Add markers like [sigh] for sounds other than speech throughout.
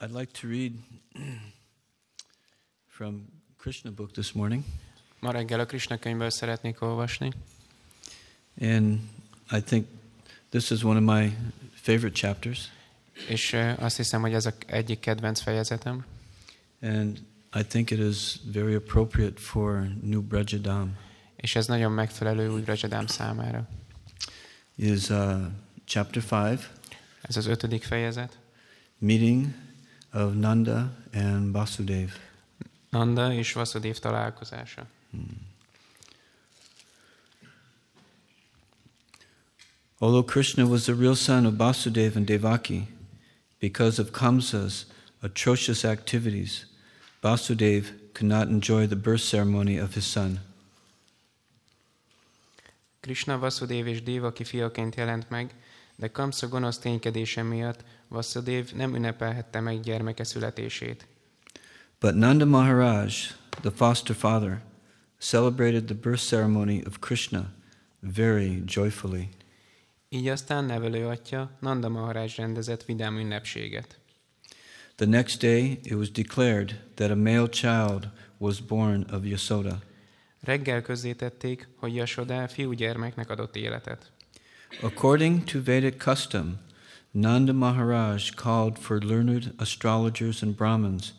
I'd like to read from Krishna book this morning. Ma reggel a Krishna könyvből szeretnék olvasni, And I think this is one of my favorite chapters. és azt hiszem, hogy ez a egyik kedvenc fejezetem, And I think it is very appropriate for New Brajadam. és ez nagyon megfelelő új Rajadám számára. Is uh, chapter 5, Ez az ötödik fejezet. meeting of Nanda and Vasudev. Nanda és Vasudév találkozása. Although Krishna was the real son of Vasudeva and Devaki, because of Kamsa's atrocious activities, Vasudeva could not enjoy the birth ceremony of his son. Krishna Vasudév és Devaki fiaként jelent meg, de Kamsa gonosz ténykedése miatt Vasudév nem ünnepelhette meg gyermeke születését. But Nanda Maharaj, the foster father, celebrated the birth ceremony of Krishna very joyfully. Így aztán nevelő atya Nanda Maharaj rendezett vidám ünnepséget. The next day it was declared that a male child was born of Yasoda. Reggel közzétették, hogy Yashoda fiúgyermeknek adott életet. According to Vedic custom, Nanda Maharaj called for learned astrologers and Brahmins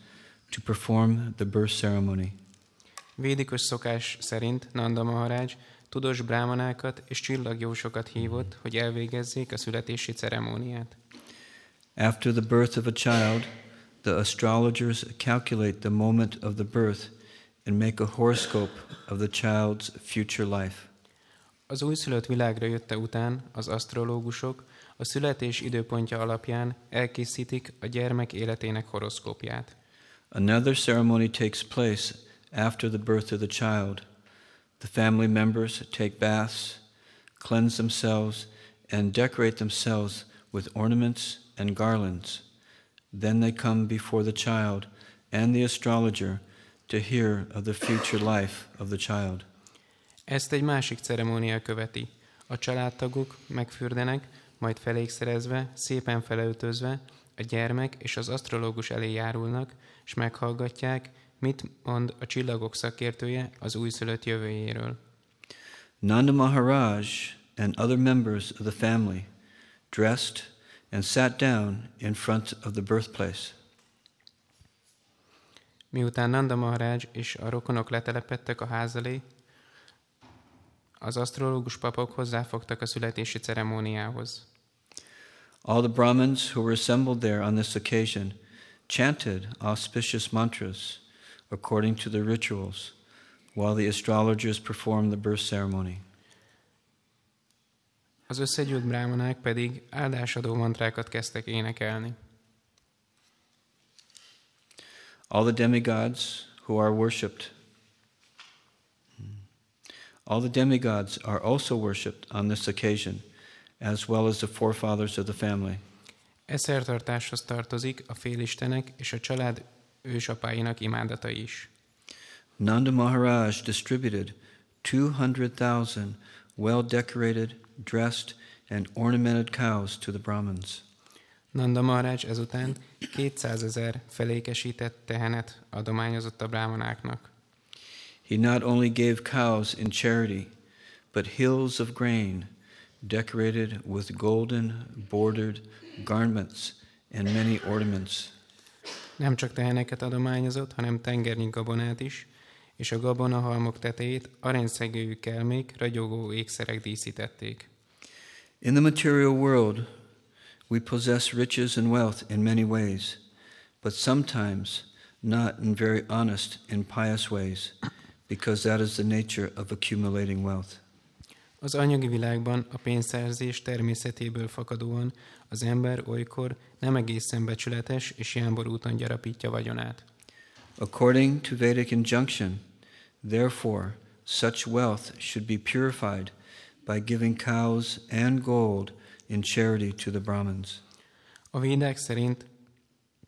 to perform the birth ceremony. Védikus szokás szerint Nanda Maharaj tudós brámanákat és csillagjósokat hívott, hogy elvégezzék a születési ceremóniát. After the birth of a child, the astrologers calculate the moment of the birth and make a horoscope of the child's future life. Az újszülött világra jötte után az asztrológusok a születés időpontja alapján elkészítik a gyermek életének horoszkópját. Another ceremony takes place after the birth of the child. The family members take baths, cleanse themselves, and decorate themselves with ornaments and garlands. Then they come before the child and the astrologer to hear of the future life of the child. Ezt egy másik ceremónia követi. A családtagok megfürdenek, majd felékszerezve, szépen felöltözve, a gyermek és az asztrológus elé járulnak, és meghallgatják, mit mond a csillagok szakértője az újszülött jövőjéről. Nanda Maharaj and other members of the family dressed and sat down in front of the birthplace. Miután Nanda Maharaj és a rokonok letelepedtek a ház elé, az asztrológus papok hozzáfogtak a születési ceremóniához. All the Brahmins who were assembled there on this occasion chanted auspicious mantras according to the rituals, while the astrologers performed the birth ceremony. Az összegyűlt brámanák pedig áldásadó mantrákat kezdtek énekelni. All the demigods who are worshipped, all the demigods are also worshipped on this occasion, as well as the forefathers of the family. E szertartáshoz tartozik a félistenek és a család ősapáinak imádata is. Nanda Maharaj distributed 200,000 well decorated, dressed, and ornamented cows to the Brahmins. Nanda Maharaj ezután 200 ezer felékesített tehenet adományozott a brámanáknak. He not only gave cows in charity, but hills of grain decorated with golden bordered garments and many ornaments. Nem csak teheneket adományozott, hanem tengernyi gabonát is, és a gabonahalmok tetejét aranyszegőjű kelmék, ragyogó ékszerek díszítették. In the material world, we possess riches and wealth in many ways, but sometimes not in very honest and pious ways, because that is the nature of accumulating wealth. Az anyagi világban a pénzszerzés természetéből fakadóan az ember olykor nem egészen becsületes és jámbor úton gyarapítja vagyonát. According to Vedic injunction, therefore, such wealth should be purified by giving cows and gold in charity to the Brahmins. A védák szerint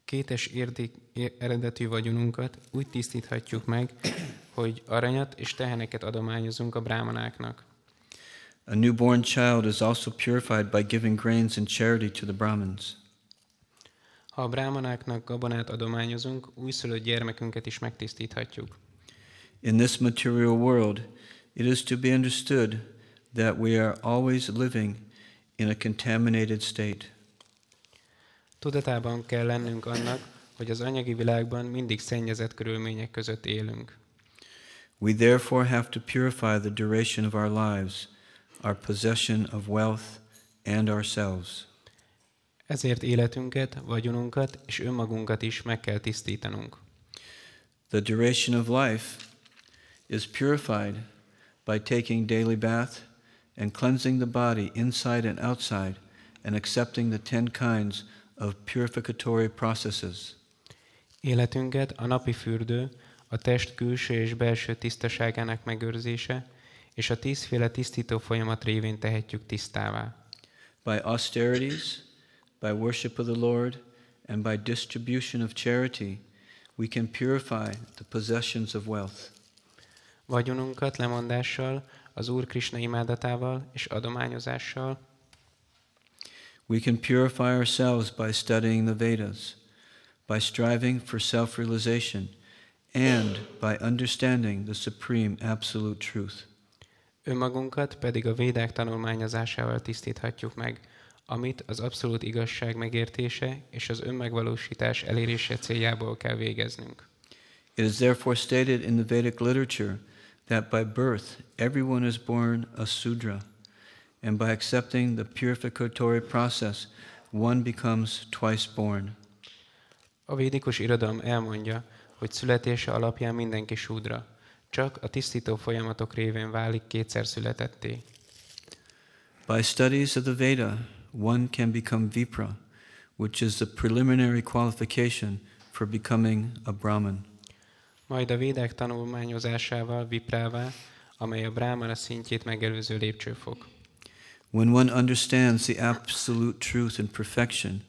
kétes érték, eredetű vagyonunkat úgy tisztíthatjuk meg, hogy aranyat és teheneket adományozunk a brámanáknak. A newborn child is also purified by giving grains in charity to the Brahmins. Ha a brámanáknak gabonát adományozunk, újszülött gyermekünket is megtisztíthatjuk. In this material world, it is to be understood that we are always living in a contaminated state. Tudatában kell lennünk annak, hogy az anyagi világban mindig szennyezett körülmények között élünk. We therefore have to purify the duration of our lives, our possession of wealth, and ourselves. Ezért életünket, vagyonunkat és önmagunkat is meg kell tisztítanunk. The duration of life is purified by taking daily bath and cleansing the body inside and outside and accepting the ten kinds of purificatory processes. Életünket a napi fürdő, a test külső és belső tisztaságának megőrzése, és a tízféle tisztító folyamat révén tehetjük tisztává. By austerities, by worship of the Lord, and by distribution of charity, we can purify the possessions of wealth. Vagyonunkat lemondással, az Úr Krishna imádatával és adományozással We can purify ourselves by studying the Vedas, by striving for self realization, and by understanding the supreme absolute truth. önmagunkat pedig a védák tanulmányozásával tisztíthatjuk meg, amit az abszolút igazság megértése és az önmegvalósítás elérése céljából kell végeznünk. It is therefore stated in the Vedic literature that by birth everyone is born a Sudra, and by accepting the purificatory process, one becomes twice born. A védikus irodalom elmondja, hogy születése alapján mindenki súdra, csak a tisztító folyamatok révén válik kétszer születetté. By studies of the Veda, one can become Vipra, which is the preliminary qualification for becoming a Brahman. Majd a védek tanulmányozásával viprává, amely a brámana szintjét megelőző lépcsőfok. When one understands the absolute truth and perfection,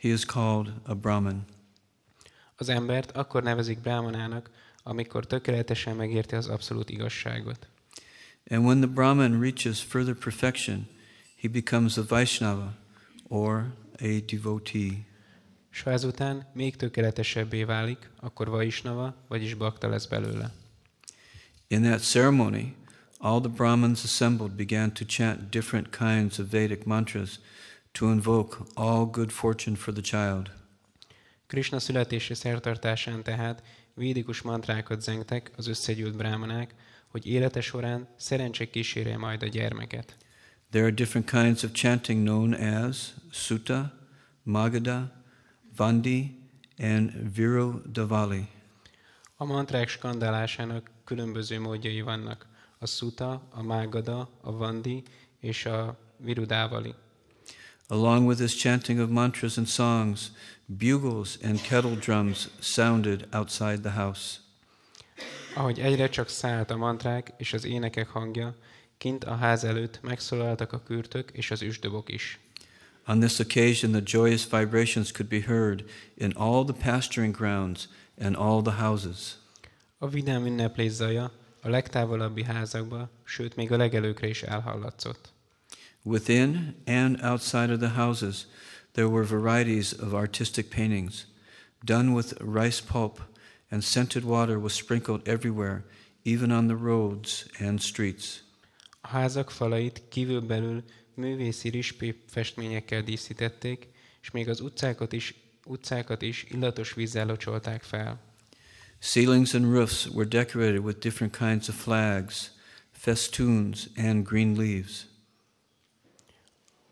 he is called a Brahman. Az embert akkor nevezik brámanának, amikor tökéletesen megérti az abszolút igazságot. And when the Brahman reaches further perfection, he becomes a Vaishnava or a devotee. S ha ezután még tökéletesebbé válik, akkor Vaisnava, vagyis bakta lesz belőle. In that ceremony, all the Brahmins assembled began to chant different kinds of Vedic mantras to invoke all good fortune for the child. Krishna születési szertartásán tehát védikus mantrákat zengtek az összegyűlt brámanák, hogy élete során szerencse kísérje majd a gyermeket. There are different kinds of chanting known as Sutta, Magadha, Vandi, and Virodavali. A mantrák skandálásának különböző módjai vannak. A szuta, a mágada, a vandi és a virudávali. Along with this chanting of mantras and songs, bugles and kettle drums sounded outside the house. Ahogy egyre csak szállt a mantrák és az énekek hangja, kint a ház előtt megszólaltak a kürtök és az üsdobok is. On this occasion, the joyous vibrations could be heard in all the pasturing grounds and all the houses. A vidám ünneplés zaja a legtávolabbi házakba, sőt még a legelőkre is elhallatszott. Within and outside of the houses, there were varieties of artistic paintings done with rice pulp, and scented water was sprinkled everywhere, even on the roads and streets. A házak falait kívülbelül művészi rispép festményekkel díszítették, és még az utcákat is, utcákat is illatos vízzel locsolták fel. Ceilings and roofs were decorated with different kinds of flags, festoons, and green leaves.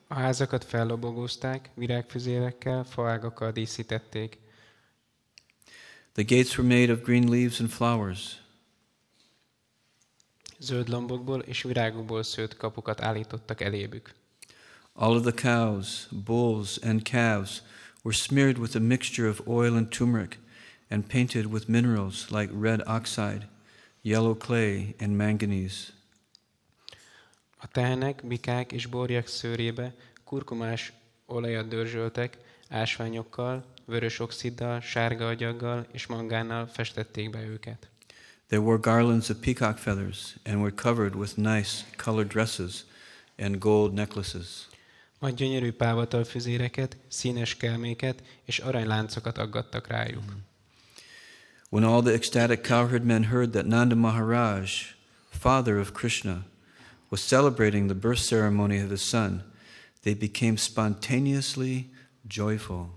A házakat fellobogózták, virágfüzérekkel, faágakkal díszítették. The gates were made of green leaves and flowers. Zöld lombokból és virágokból szőtt kapukat állítottak elébük. All of the cows, bulls, and calves were smeared with a mixture of oil and turmeric and painted with minerals like red oxide, yellow clay, and manganese. A tehenek, bikák és borjak szőrébe kurkumás olajat dörzsöltek, ásványokkal, vörös oxiddal, sárga agyaggal és mangánnal festették be őket. They wore garlands of peacock feathers and were covered with nice colored dresses and gold necklaces. Majd gyönyörű pávatal füzéreket, színes kelméket és aranyláncokat aggattak rájuk. When all the ecstatic cowherd men heard that Nanda Maharaj, father of Krishna, was celebrating the birth ceremony of his son, they became spontaneously joyful.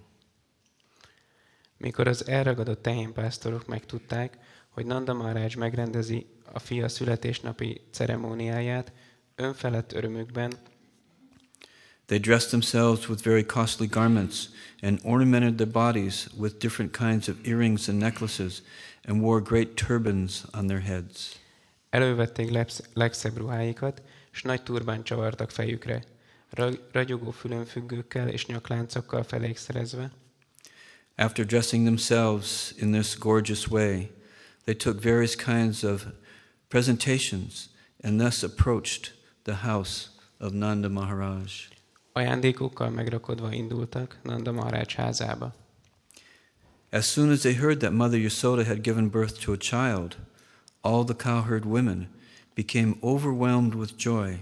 Mikor az elragadott tehénpásztorok megtudták, hogy Nanda Maharaj megrendezi a fia születésnapi ceremóniáját, önfelett örömükben They dressed themselves with very costly garments and ornamented their bodies with different kinds of earrings and necklaces and wore great turbans on their heads. Elővették legsz- legszebb ruháikat, és nagy turbán csavartak fejükre, Ra- ragyogó fülönfüggőkkel és nyakláncokkal felékszerezve. After dressing themselves in this gorgeous way, they took various kinds of presentations and thus approached the house of Nanda Maharaj. Ajándékokkal megrakodva indultak Nanda Maharaj házába. As soon as they heard that Mother Yasoda had given birth to a child, all the cowherd women became overwhelmed with joy,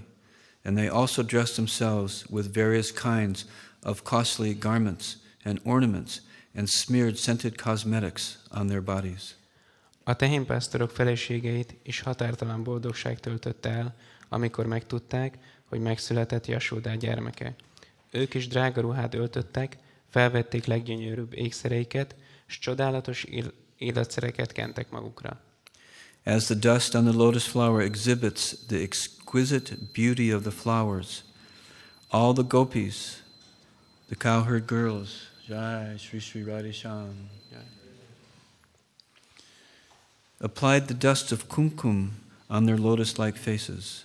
and they also dressed themselves with various kinds of costly garments and ornaments and smeared scented cosmetics on their bodies. A tehénpásztorok feleségeit is határtalan boldogság töltötte el, amikor megtudták, hogy megszületett Jasódá gyermeke. Ők is drága ruhát öltöttek, felvették leggyönyörűbb ékszereiket, s csodálatos ill- illatszereket kentek magukra. As the dust on the lotus flower exhibits the exquisite beauty of the flowers, all the gopis, the cowherd girls, Jai Sri Sri Radhe Shyam, applied the dust of kumkum on their lotus like faces.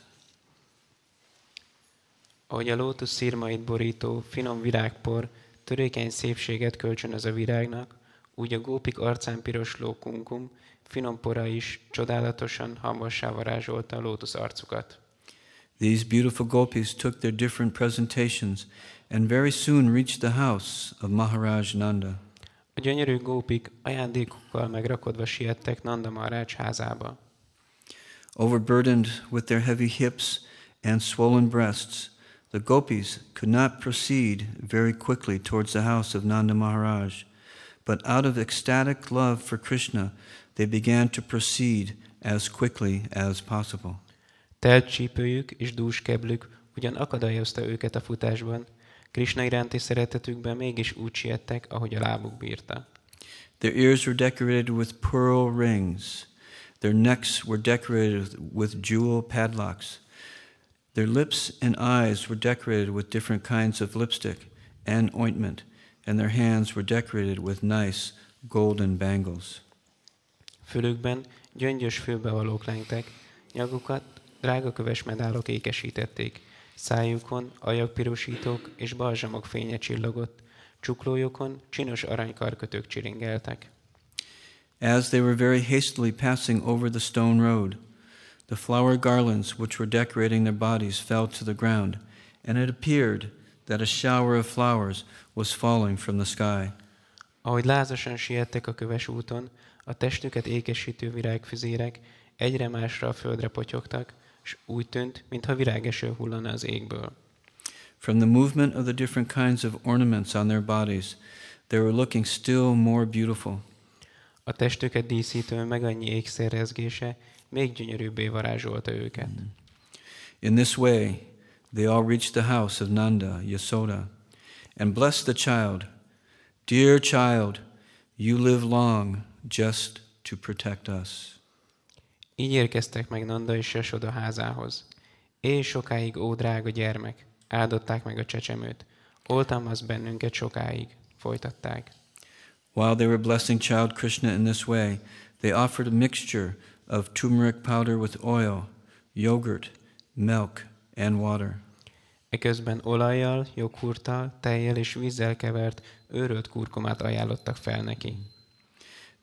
Ahogy a lótusz szírmait borító, finom virágpor törékeny szépséget kölcsönöz a virágnak, úgy a gópik arcán pirosló kunkum, finom pora is csodálatosan varázsolta a lótusz arcukat. These beautiful gopis took their different presentations and very soon reached the house of Maharaj Nanda. A gyönyörű gópik ajándékokkal megrakodva siettek Nanda Maharaj házába. Overburdened with their heavy hips and swollen breasts, the gopis could not proceed very quickly towards the house of Nanda Maharaj, but out of ecstatic love for Krishna, they began to proceed as quickly as possible. Teltcsípőjük és dús keblük ugyan akadályozta őket a futásban, Krishna iránti szeretetükben mégis úgy siettek, ahogy a lábuk bírta. Their ears were decorated with pearl rings. Their necks were decorated with jewel padlocks. Their lips and eyes were decorated with different kinds of lipstick and ointment, and their hands were decorated with nice golden bangles. Fülükben gyöngyös fülbevalók lengtek, nyakukat drágaköves medálok ékesítették, szájukon ajakpirosítók és balzsamok fénye csillogott, csuklójukon csinos aranykarkötők csiringeltek. As they were very hastily passing over the stone road, the flower garlands which were decorating their bodies fell to the ground, and it appeared that a shower of flowers was falling from the sky. Ahogy lázasan siettek a köves úton, a testüket ékesítő virágfüzérek egyre másra a földre potyogtak, és úgy tűnt, mintha virágeső hullana az égből. From the movement of the different kinds of ornaments on their bodies, they were looking still more beautiful. A testüket díszítő meg annyi ékszerrezgése még gyönyörűbbé varázsolta őket. In this way, they all reached the house of Nanda, Yasoda, and blessed the child. Dear child, you live long just to protect us. Így érkeztek meg Nanda és Jasoda házához. Éj sokáig, ó drága gyermek, áldották meg a csecsemőt. Oltalmaz bennünket sokáig, folytatták. While they were blessing child Krishna in this way, they offered a mixture of turmeric powder with oil, yogurt, milk, and water. Eközben olajjal, joghurttal, tejjel és vízzel kevert őrölt kurkumát ajánlottak fel neki.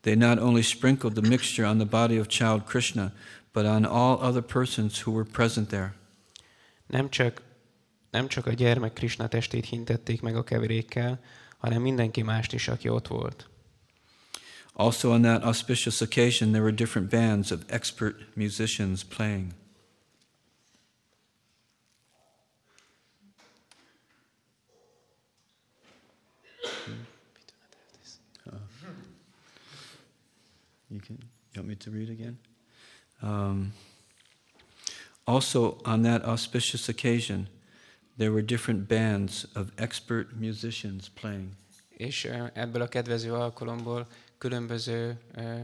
They not only sprinkled the mixture on the body of child Krishna, but on all other persons who were present there. Nem csak, nem csak a gyermek Krishna testét hintették meg a keverékkel, hanem mindenki mást is, aki ott volt. Also, on that auspicious occasion, there were different bands of expert musicians playing. You can. You want me to read again? Um, also, on that auspicious occasion, there were different bands of expert musicians playing. És ebből a kedvező alkalomból különböző ö,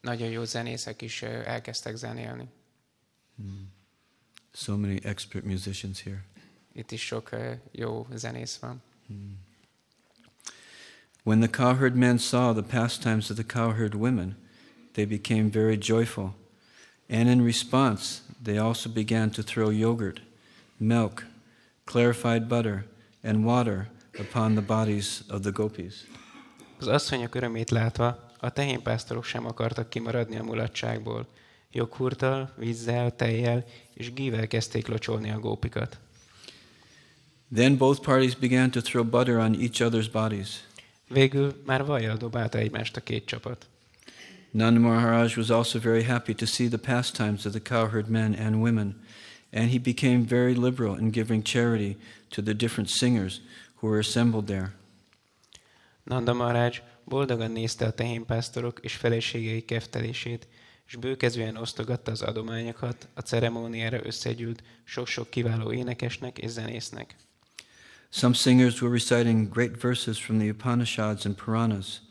nagyon jó zenészek is ö, elkezdtek zenélni. So many expert musicians here. Itt is sok ö, jó zenész van. When the cowherd men saw the pastimes of the cowherd women, they became very joyful. And in response, they also began to throw yogurt, milk, clarified butter, and water upon the bodies of the gopis. Az asszonyok örömét látva, a tehénpásztorok sem akartak kimaradni a mulatságból. Joghurttal, vízzel, tejjel és gível kezdték locsolni a gópikat. Then both parties began to throw butter on each other's bodies. Végül már vajjal dobálta egymást a két csapat. Nanda Maharaj was also very happy to see the pastimes of the cowherd men and women, and he became very liberal in giving charity to the different singers who were assembled there. Nanda Maharaj boldogan nézte a tehénpásztorok és feleségei keftelését, és bőkezően osztogatta az adományokat a ceremóniára összegyűlt sok-sok kiváló énekesnek és zenésznek. Some singers were reciting great verses from the Upanishads and Puranas.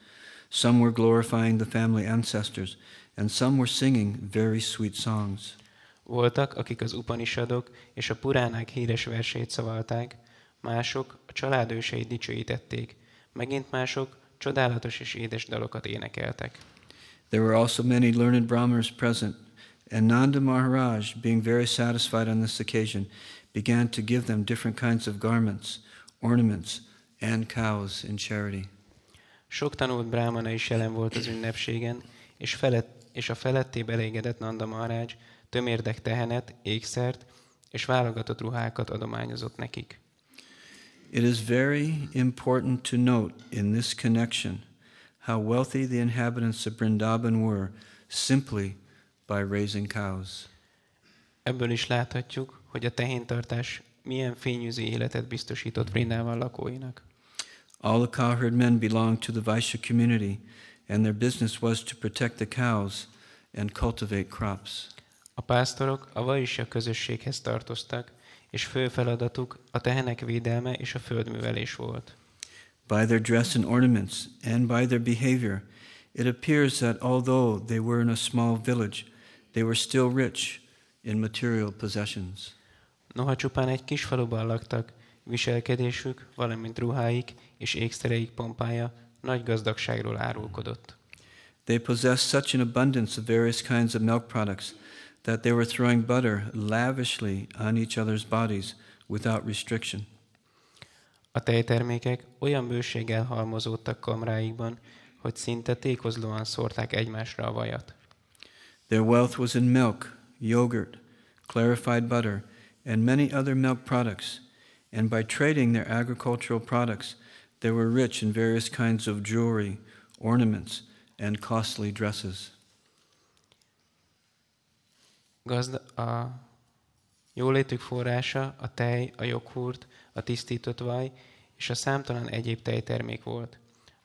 Some were glorifying the family ancestors, and some were singing very sweet songs. Voltak, akik az Upanishadok és a Puránák híres verseit szavalták, mások a családőseit dicsőítették, megint mások csodálatos és édes dalokat énekeltek. There were also many learned Brahmanas present, and Nanda Maharaj, being very satisfied on this occasion, began to give them different kinds of garments, ornaments, and cows in charity. Sok tanult brámana is jelen volt az ünnepségen, és, felett, és a feletté elégedett Nanda Maharaj tömérdek tehenet, ékszert és válogatott ruhákat adományozott nekik. It is very important to note in this connection how wealthy the inhabitants of Vrindavan were simply by raising cows. Ebből is láthatjuk, hogy a tehéntartás milyen fényűző életet biztosított Vrindában lakóinak. All the cowherd men belonged to the Vaishya community, and their business was to protect the cows and cultivate crops. A pásztorok a Vaisya közösséghez tartoztak, és fő feladatuk a tehenek védelme és a földművelés volt. By their dress and ornaments, and by their behavior, it appears that although they were in a small village, they were still rich in material possessions. Noha csupán egy kis faluban laktak, viselkedésük, valamint ruháik és ékszereik pompája nagy gazdagságról árulkodott. They possessed such an abundance of various kinds of milk products that they were throwing butter lavishly on each other's bodies without restriction. A tejtermékek olyan bőséggel halmozódtak kamráikban, hogy szinte tékozlóan szórták egymásra a vajat. Their wealth was in milk, yogurt, clarified butter, and many other milk products, and by trading their agricultural products, they were rich in various kinds of jewelry, ornaments, and costly dresses. Gazda, a jólétük forrása a tej, a joghurt, a tisztított vaj és a számtalan egyéb tejtermék volt.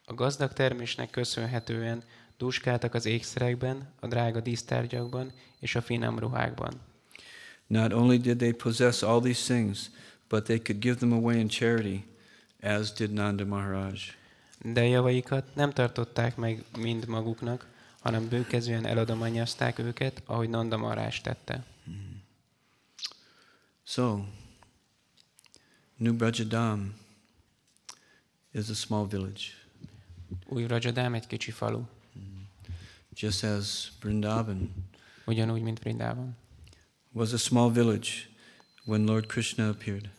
A gazdag termésnek köszönhetően dúskáltak az ékszerekben, a drága dísztárgyakban és a finom ruhákban. Not only did they possess all these things, but they could give them away in charity, as did Nanda Maharaj. De javaikat nem tartották meg mind maguknak, hanem bőkezően eladományozták őket, ahogy Nanda Maharaj tette. So, New Brajadam is a small village, Új Rajadám egy kicsi falu, just as Vrindavan ugyanúgy, mint Vrindában. was a small village when Lord Krishna appeared.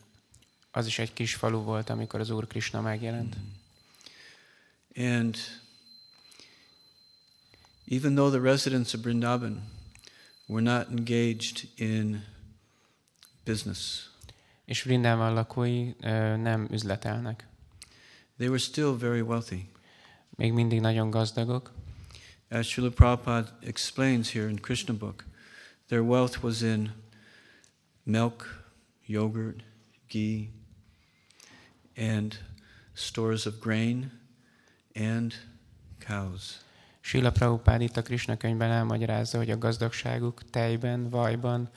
Az is egy kis falu volt, amikor az Úr Krishna megjelent. And even though the residents of Vrindavan were not engaged in business, És Vrindában lakói ö, nem üzletelnek. they were still very wealthy. Még mindig nagyon gazdagok. As Srila Prabhupada explains here in Krishna book, their wealth was in milk, yogurt, ghee, and stores of grain and cows. Sila Prabhupád itt a Krishna könyvben elmagyarázza, hogy a gazdagságuk tejben, vajban,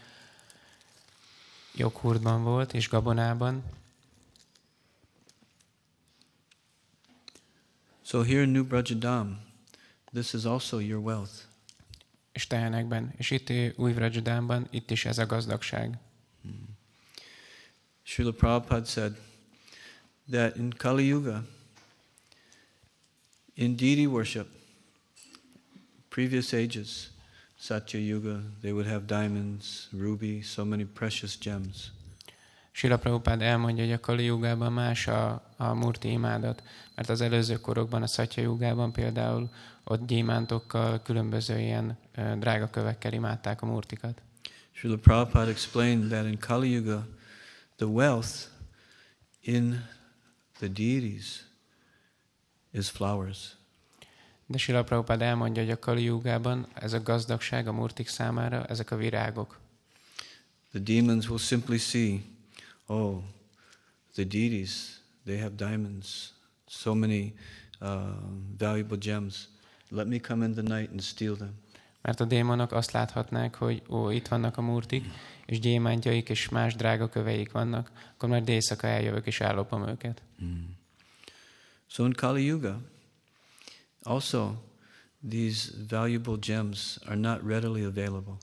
joghurtban volt és gabonában. So here in New Brajadam, this is also your wealth. és tehenekben. És itt eh, új Vrajadánban, itt is ez a gazdagság. Srila Prabhupada said that in Kali Yuga, in deity worship, previous ages, Satya Yuga, they would have diamonds, ruby, so many precious gems. Sila Prabhupád elmondja, hogy a Kali Jugában más a, a murti imádat, mert az előző korokban, a Szatya Jugában például ott gyémántokkal, különböző ilyen ö, drága kövekkel imádták a murtikat. Srila Prabhupada explained that in Kali Yuga, the wealth in the deities is flowers. De Sila Prabhupád elmondja, hogy a Kali Jugában ez a gazdagság a murtik számára, ezek a virágok. The demons will simply see, oh, the deities, they have diamonds, so many uh, valuable gems. Let me come in the night and steal them. Mert a démonok azt láthatnák, hogy ó, itt vannak a murtik, és gyémántjaik és más drága köveik vannak, akkor már éjszaka eljövök és ellopom őket. So in Kali Yuga, also these valuable gems are not readily available.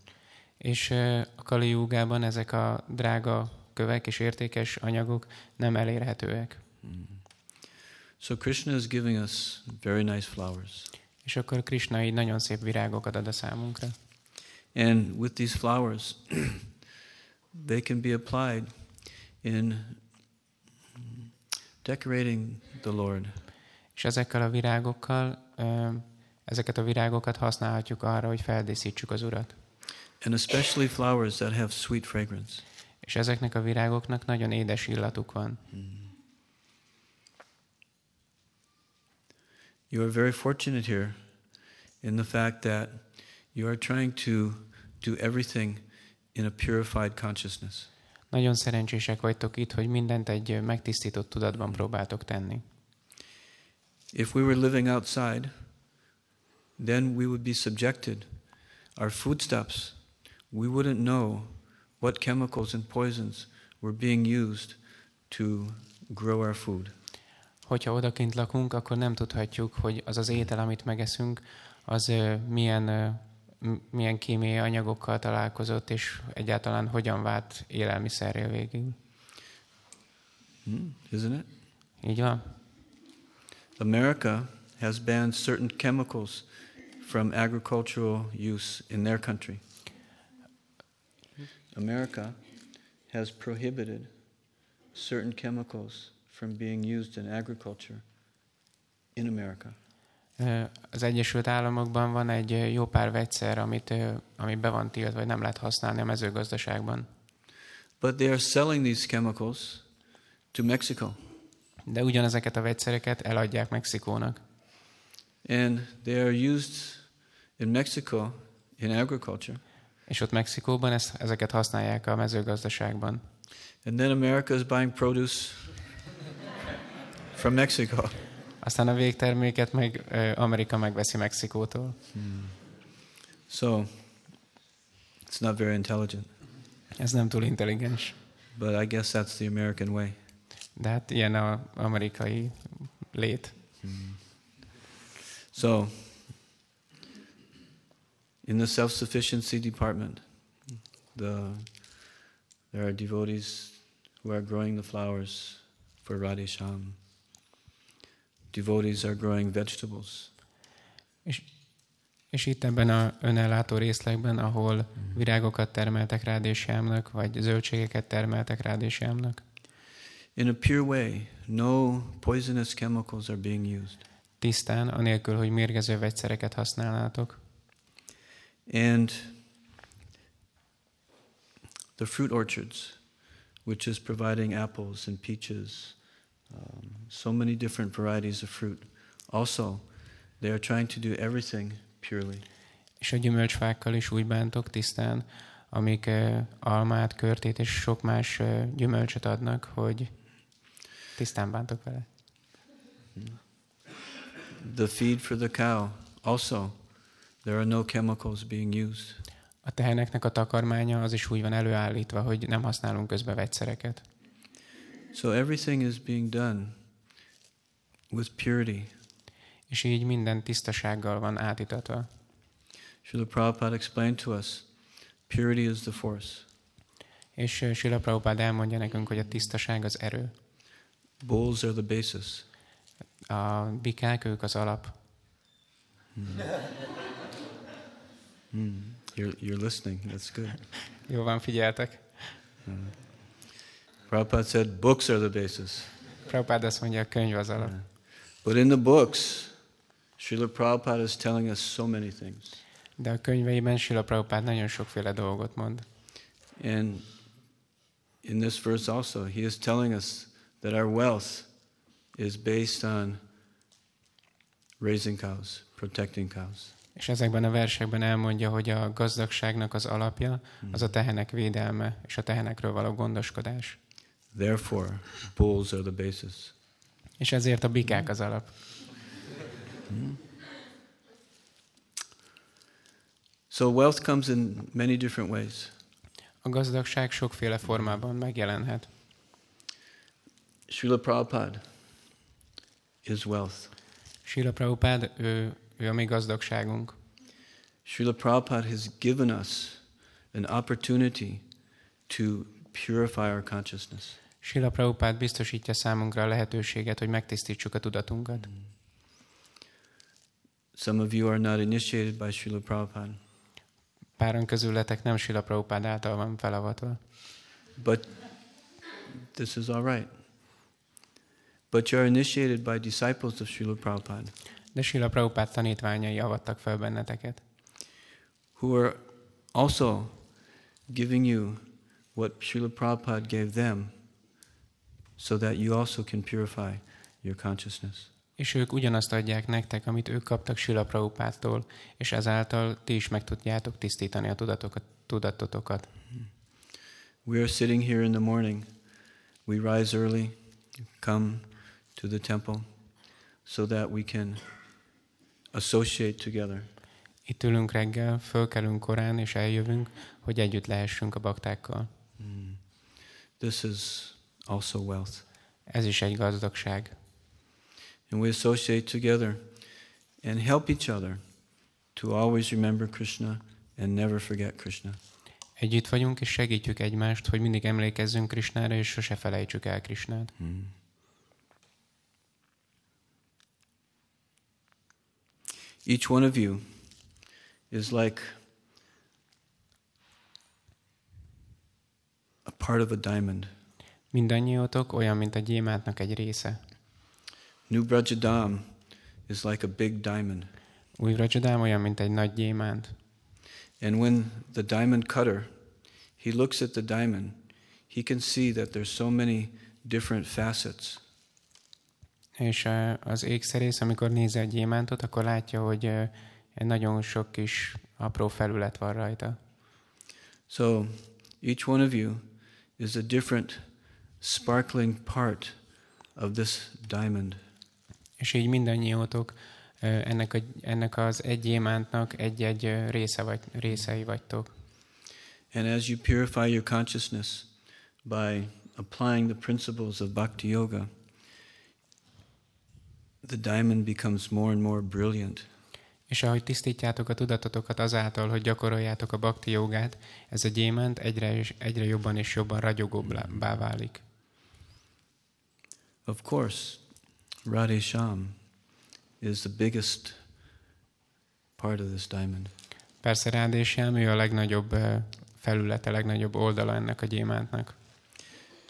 És a Kali Jugában ezek a drága kövek és értékes anyagok nem elérhetőek. So Krishna is giving us very nice flowers. És akkor Krishna így nagyon szép virágokat ad a számunkra. And with these flowers, [clears throat] they can be applied in decorating the Lord. És ezekkel a virágokkal, ezeket a virágokat használhatjuk arra, hogy feldíszítsük az Urat. And especially flowers that have sweet fragrance. És ezeknek a virágoknak nagyon édes illatuk van. You are very fortunate here in the fact that you are trying to do everything in a purified consciousness. Nagyon szerencsések vagytok itt, hogy mindent egy megtisztított tudatban próbáltok tenni. If we were living outside, then we would be subjected. Our foodstuffs, we wouldn't know what chemicals and poisons were being used to grow our food. Hogyha odakint lakunk, akkor nem tudhatjuk, hogy az az étel, amit megeszünk, az milyen, milyen kémiai anyagokkal találkozott, és egyáltalán hogyan vált élelmiszerré végül. Hmm, Isn't it? Így van? America has banned certain chemicals from agricultural use in their country. America has prohibited certain chemicals from being used in agriculture in America. Az Egyesült Államokban van egy jó pár vegyszer, amit, ami be van tiltva, vagy nem lehet használni a mezőgazdaságban. But they are selling these chemicals to Mexico. De ugyanezeket a vegyszereket eladják Mexikónak. And they are used in Mexico in agriculture. És ott Mexikóban ezt, ezeket használják a mezőgazdaságban. And then America is buying produce from Mexico. Aztán a végterméket meg ö, Amerika megveszi Mexikótól. Hmm. So it's not very intelligent. Ez nem túl intelligens. But I guess that's the American way. De hát ilyen az amerikai lét. Hmm. So, in the self sufficiency department, the, there are devotees who are growing the flowers for Radhesham. Devotees are growing vegetables. És, és itt ebben a önellátó részlegben, ahol virágokat termeltek rádésjámnak, vagy zöldségeket termeltek rádésjámnak, In a pure way, no poisonous chemicals are being used. tisztán, anélkül, hogy mérgező vegyszereket használnátok. And the fruit orchards, which is providing apples and peaches, so many different varieties of fruit. Also, they are trying to do everything purely. És a gyümölcsfákkal is úgy bántok tisztán, amik ö, almát, körtét és sok más ö, gyümölcsöt adnak, hogy tisztán bántok vele. The feed for the cow also, there are no chemicals being used. A teheneknek a takarmánya az is úgy van előállítva, hogy nem használunk közbe vegyszereket. So everything is being done with purity. És így minden tisztasággal van átítatva. Srila Prabhupada explained to us purity is the force, És ö, Srila Prabhupád elmondja nekünk, hogy a tisztaság az erő. bulls are the basis. A bikák, ők az alap. You're, you're listening, that's good. Jó van, figyeltek. Prabhupada said books are the basis. Prabhupád azt mondja, a könyv az alap. But in the books, Srila Prabhupada is telling us so many things. De a könyveiben Srila Prabhupád nagyon sokféle dolgot mond. And in this verse also, he is telling us that our wealth is based on raising cows, protecting cows. És ezekben a versekben elmondja, hogy a gazdagságnak az alapja az a tehenek védelme és a tehenekről való gondoskodás. Therefore, bulls are the basis. És ezért a bikák az alap. So wealth comes in many different ways. A gazdagság sokféle formában megjelenhet. Srila Prabhupada is wealth. Srila Prabhupád, ő, ő a mi gazdagságunk. Srila Prabhupada has given us an opportunity to purify our consciousness. Srila Prabhupád biztosítja számunkra a lehetőséget, hogy megtisztítsuk a tudatunkat. Some of you are not initiated by Srila Prabhupada, Páran közületek nem Srila Prabhupád által van felavatva. but this is all right. But you are initiated by disciples of Srila Prabhupada De Srila Prabhupád tanítványai avattak fel benneteket, who are also giving you what Srila Prabhupada gave them so that you also can purify your consciousness. és ők ugyanazt adják nektek, amit ők kaptak Srila Prabhupádtól, és ezáltal ti is meg tudjátok tisztítani a tudatokat, tudatotokat. We are sitting here in the morning. We rise early, come to the temple so that we can associate together. Itt ülünk reggel, fölkelünk korán, és eljövünk, hogy együtt lehessünk a baktákkal. This is also wealth. Ez is egy gazdagság. And we associate together and help each other to always remember Krishna and never forget Krishna. Együtt vagyunk, és segítjük egymást, hogy mindig emlékezzünk Krisnára, és sose felejtsük el Krisnát. Hmm. Each one of you is like a part of a diamond. Mindannyiótok olyan, mint a gyémántnak egy része. New Brajadam is like a big diamond. Új Rajadám olyan, mint egy nagy gyémánt. And when the diamond cutter, he looks at the diamond, he can see that there's so many different facets. És az ékszerész, amikor nézi a gyémántot, akkor látja, hogy nagyon sok kis apró felület van rajta. So each one of you is a different sparkling part of this diamond. És így mindannyiótok ennek, a, ennek az egy gyémántnak egy-egy része vagy, részei vagytok. And as you purify your consciousness by applying the principles of bhakti yoga, the diamond becomes more and more brilliant. És ahogy tisztítjátok a tudatotokat azáltal, hogy gyakoroljátok a bakti jogát, ez a gyémánt egyre, és, egyre jobban és jobban ragyogóbbá válik. Of course, Radhe Sham is the biggest part of this diamond. Persze Rádésjám, ő a legnagyobb ö, felülete, legnagyobb oldala ennek a gyémántnak.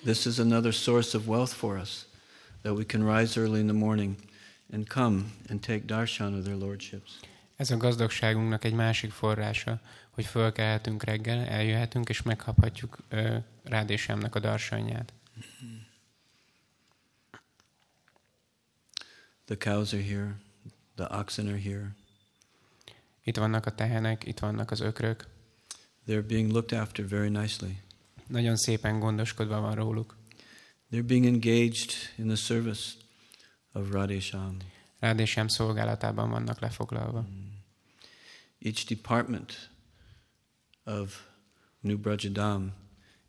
This is another source of wealth for us, that we can rise early in the morning and come and take darshan of their lordships. Ez a gazdagságunknak egy másik forrása, hogy fölkelhetünk reggel, eljöhetünk és megkaphatjuk ö, Rádésjámnak a darsanyját. The cows are here, the oxen are here. Itt vannak a tehenek, itt vannak az ökrök. They're being looked after very nicely. Nagyon szépen gondoskodva van róluk. They're being engaged in the service of Radhe Sham. Rádésem szolgálatában vannak lefoglalva. Each department of New Brajadam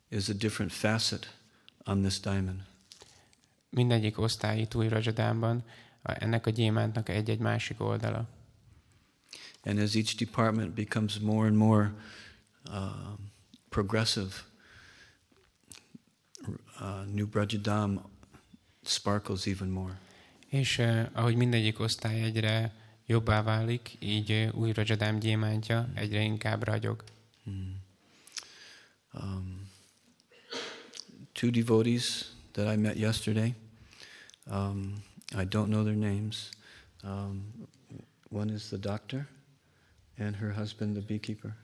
is a different facet on this diamond. Mindegyik osztály itt új Rajadámban ennek a gyémántnak egy-egy másik oldala. And as each department becomes more and more uh, progressive, uh, New Brajadam sparkles even more. És uh, ahogy mindegyik osztály egyre jobbá válik, így uh, új Rajadám gyémántja egyre inkább ragyog. Mm. Um, two devotees that I met yesterday. Um, I don't know their names. Um, one is the doctor, and her husband, the beekeeper.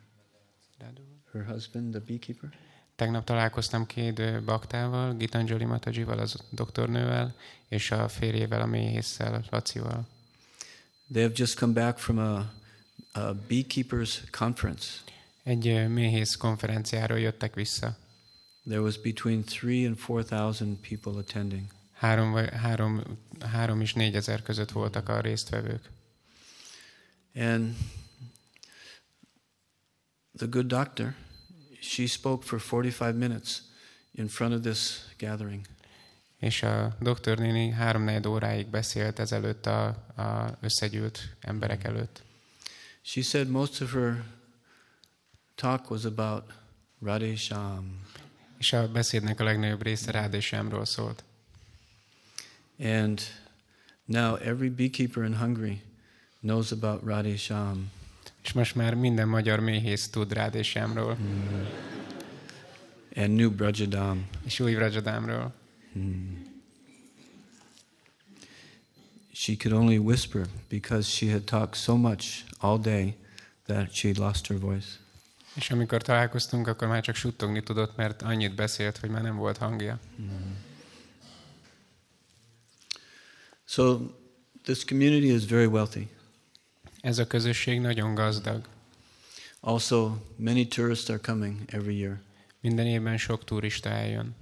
Her husband, the beekeeper. Tegnap találkoztam két baktával, Gitanjali Matajival, az doktornővel, és a férjével, a méhésszel, Lacival. They have just come back from a, a beekeepers conference. Egy méhész konferenciáról jöttek vissza. There was between three and four thousand people attending. Három, vagy, három, három és négyezer között voltak a résztvevők. And the good doctor, she spoke for 45 minutes in front of this gathering. És a doktornéni háromnegyed óráig beszélt ezelőtt a, a összegyűlt emberek előtt. She said most of her talk was about Radhe Sham. És a beszédnek a legnagyobb része Rádésámról szólt. And now every beekeeper in Hungary knows about Radhe Sham. És most már minden magyar méhész tud Rádésámról, and New Brajadam. és új Rajadámról. She could only whisper because she had talked so much all day that she lost her voice. És amikor találkoztunk, akkor már csak suttogni tudott, mert annyit beszélt, hogy már nem volt hangja. So this community is very wealthy. Ez a közösség nagyon gazdag. Also, many tourists are coming every year. Minden évben sok turista eljön.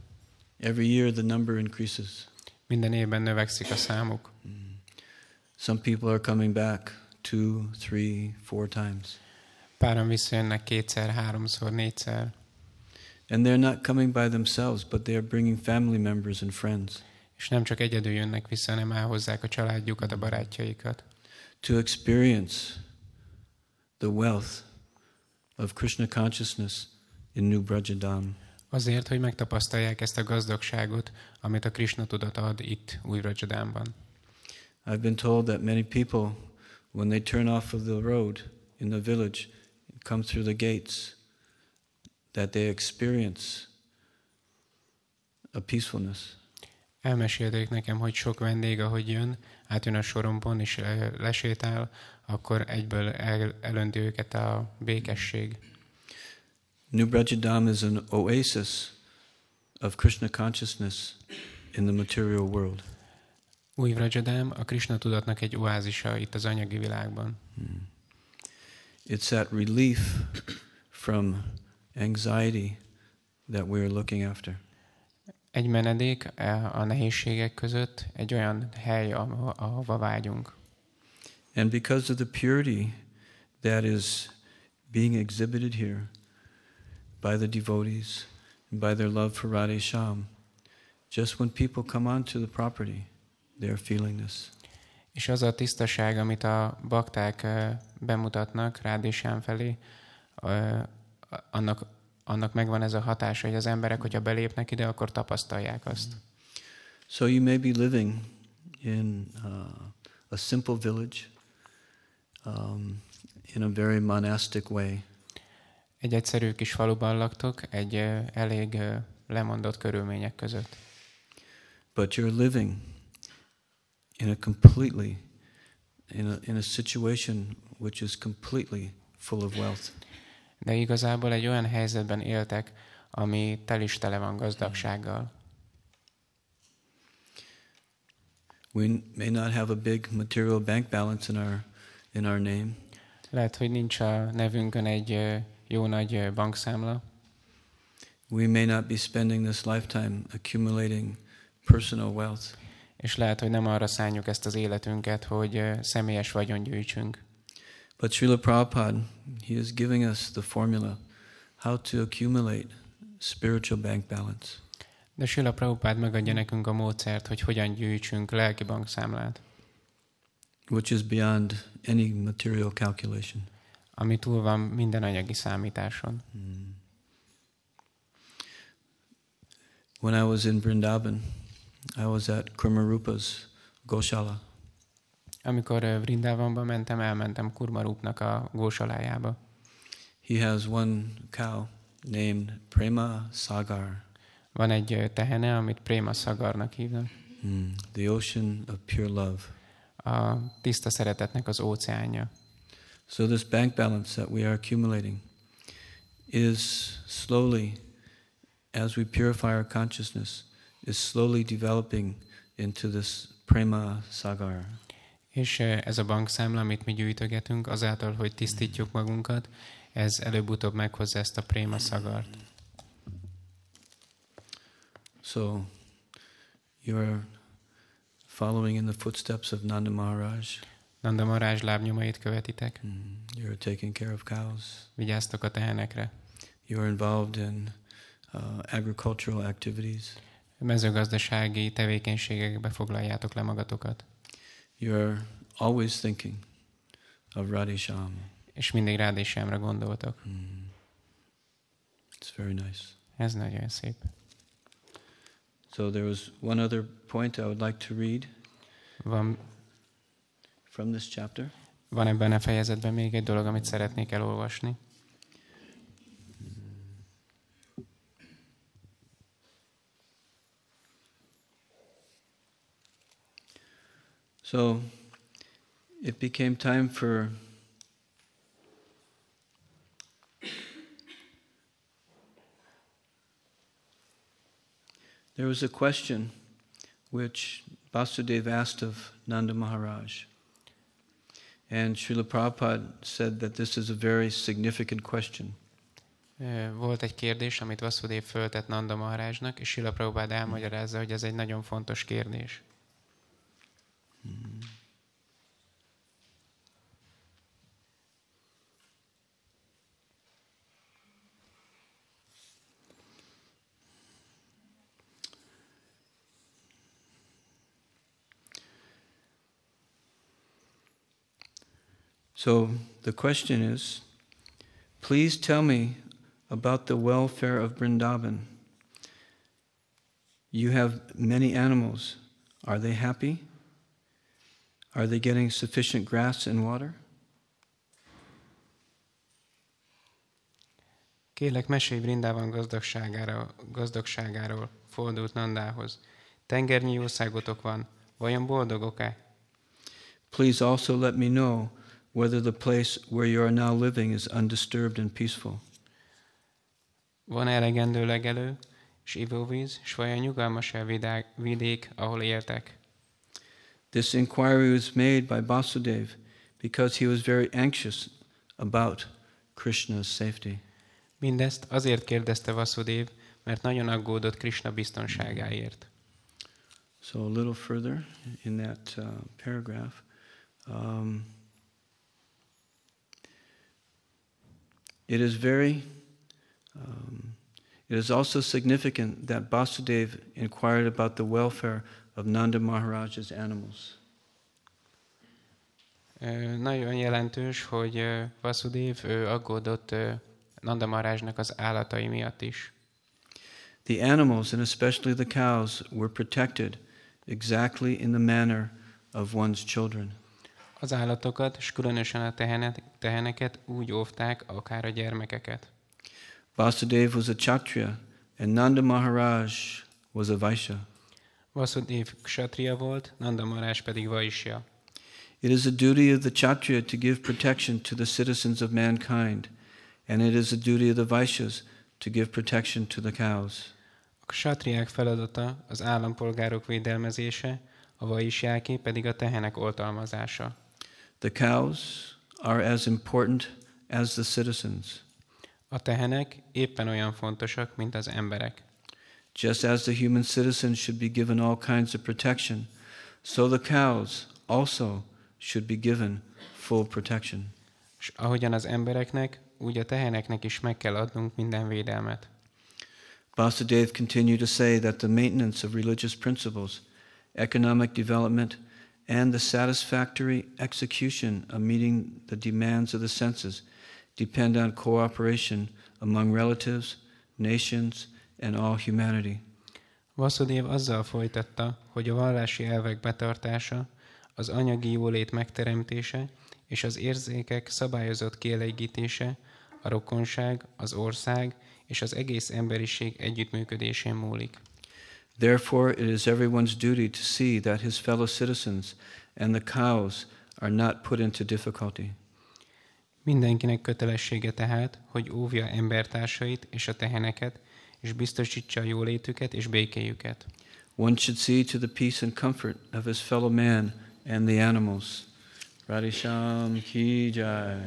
Every year the number increases. Minden évben növekszik a számuk. Mm. Some people are coming back two, three, four times. Páran visszajönnek kétszer, háromszor, négyszer. And they're not coming by themselves, but they are bringing family members and friends És nem csak egyedül jönnek vissza, hanem elhozzák a családjukat, a barátjaikat. to experience the wealth of Krishna consciousness in New Brajadam. Azért, hogy megtapasztalják ezt a gazdagságot, amit a Krishna tudat ad itt új Rajadámban. I've been told that many people, when they turn off of the road in the village and come through the gates, that they experience a peacefulness. Elmesélték nekem, hogy sok vendég, ahogy jön, átjön a sorompon és le- lesétál, akkor egyből el, elönti őket a békesség. New Brajadam is an oasis of Krishna consciousness in the material world. Új Vrajadám a Krishna tudatnak egy oázisa itt az anyagi világban. It's that relief from anxiety that we're looking after. Egy menedék eh, a nehézségek között, egy olyan hely, ahova, vágyunk. And because of the purity that is being exhibited here by the devotees and by their love for Radhe Sham, just when people come onto the property, they're feeling this. És az a tisztaság, amit a bakták eh, bemutatnak Rádésán felé, eh, annak, annak megvan ez a hatása, hogy az emberek, hogyha belépnek ide, akkor tapasztalják azt. So you may be living in uh, a simple village um, in a very monastic way, Egy egyszerű kis faluban laktok, egy eh, elég eh, lemondott körülmények között. but you're living in a completely in a, in a situation which is completely full of wealth. De igazából egy olyan helyzetben éltek, ami tel is tele van gazdagsággal. We may not have a big material bank balance in our in our name, Lehet, hogy nincs a nevünkön egy jó nagy bankszámla, we may not be spending this lifetime accumulating personal wealth, És lehet, hogy nem arra szálljuk ezt az életünket, hogy személyes vagyon gyűjtsünk. But Srila Prabhupada, he is giving us the formula how to accumulate spiritual bank balance. De Sila Prabhupád megadja nekünk a módszert, hogy hogyan gyűjtsünk lelki bankszámlát, which is beyond any material calculation. ami túl van minden anyagi számításon. When I was in Vrindavan, I was at Kurmarupa's Goshala, Amikor ö, Vrindavanba mentem, elmentem Kurmarupnak a gósalájába. He has one cow named Prema Sagar, Van egy tehene, amit Préma Szagarnak hívnak. mm, the ocean of pure love. A tiszta szeretetnek az óceánja. So, this bank balance that we are accumulating is slowly, as we purify our consciousness, is slowly developing into this Prema Sagar. És ez a bankszámla, amit mi gyűjtögetünk, azáltal, hogy tisztítjuk magunkat, ez előbb-utóbb meghozza ezt a Préma Szagart. So, you're following in the footsteps of Nanda Maharaj. Nanda Marázs lábnyomait követitek, Mm, You're taking care of cows. vigyáztok a tehenekre. You're involved in uh, agricultural activities. Mezőgazdasági tevékenységekbe foglaljátok le magatokat. You're always thinking of Radhisham. És mindig Sámra gondoltok. Mm. It's very nice. Ez nagyon szép. So there was one other point I would like to read Van, from this chapter. van ebben a fejezetben még egy dolog, amit szeretnék elolvasni. So it became time for There was a question which Vasudev asked of Nanda Maharaj. And Srila Prabhupada said that this is a very significant question. Volt egy kérdés, amit Vasudév föltett Nanda Maharajnak, és Sila Prabhupád elmagyarázza, hogy ez egy nagyon fontos kérdés. So the question is please tell me about the welfare of Vrindavan. You have many animals. Are they happy? Are they getting sufficient grass and water? Kérlek, mesélj Brindában gazdagságára, gazdagságáról, fordult Nandához. Tengernyi jószágotok van, vajon boldogok-e? Please also let me know whether the place where you are now living is undisturbed and peaceful. Van elegendő legelő, és ivóvíz, s vajon nyugalmas-e a vidék, ahol éltek? This inquiry was made by Basudev because he was very anxious about Krishna's safety. Mindezt azért kérdezte Vasudév, mert nagyon aggódott Krishna biztonságáért. So a little further in that uh, paragraph, um, it is very, um, it is also significant that Basudev inquired about the welfare of Nanda Maharaj's animals. Nagyon jelentős, hogy ö, Vasudév ő aggódott Nanda Marázsnak az állatai miatt is. The animals, and especially the cows, were protected exactly in the manner of one's children. Az állatokat, és különösen a tehenet, teheneket úgy óvták, akár a gyermekeket. Vasudev was a Kshatriya, and Nanda Maharaj was a Vaishya. Vasudév ksatria volt, Nanda Marázs pedig Vaisya. It is a duty of the Kshatriya to give protection to the citizens of mankind, and it is a duty of the Vaishyas to give protection to the cows. A ksatriák feladata az állampolgárok védelmezése, a vaisjáké pedig a tehenek oltalmazása. The cows are as important as the citizens. A tehenek éppen olyan fontosak, mint az emberek. Just as the human citizens should be given all kinds of protection, So the cows also should be given full protection. És ahogyan az embereknek, úgy a teheneknek is meg kell adnunk minden védelmet. Vasudev continued to say that the maintenance of religious principles, economic development, and the satisfactory execution of meeting the demands of the senses depend on cooperation among relatives, nations, and all humanity. Vasudév azzal folytatta, hogy a vallási elvek betartása, az anyagi jólét megteremtése és az érzékek szabályozott kielégítése, a rokonság, az ország és az egész emberiség együttműködésén múlik. Therefore, it is everyone's duty to see that his fellow citizens and the cows are not put into difficulty. Mindenkinek kötelessége tehát, hogy óvja embertársait és a teheneket, és biztosítsa a jólétüket és békéjüket. One should see to the peace and comfort of his fellow man and the animals. Radisham ki jai.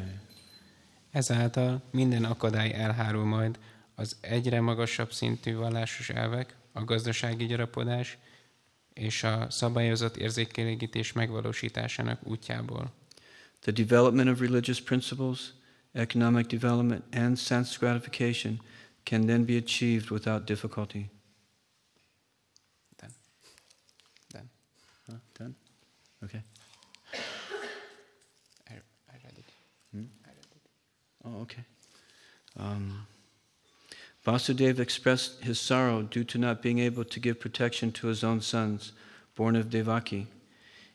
Ezáltal minden akadály elhárul majd az egyre magasabb szintű vallásos elvek, a gazdasági gyarapodás és a szabályozott érzékelégítés megvalósításának útjából. The development of religious principles, economic development, and sense gratification can then be achieved without difficulty. Done. Done. Huh? Done? Okay. I, I read it. Hmm? I read it. Oh, okay. Um, Vasudeva expressed his sorrow due to not being able to give protection to his own sons, born of Devaki.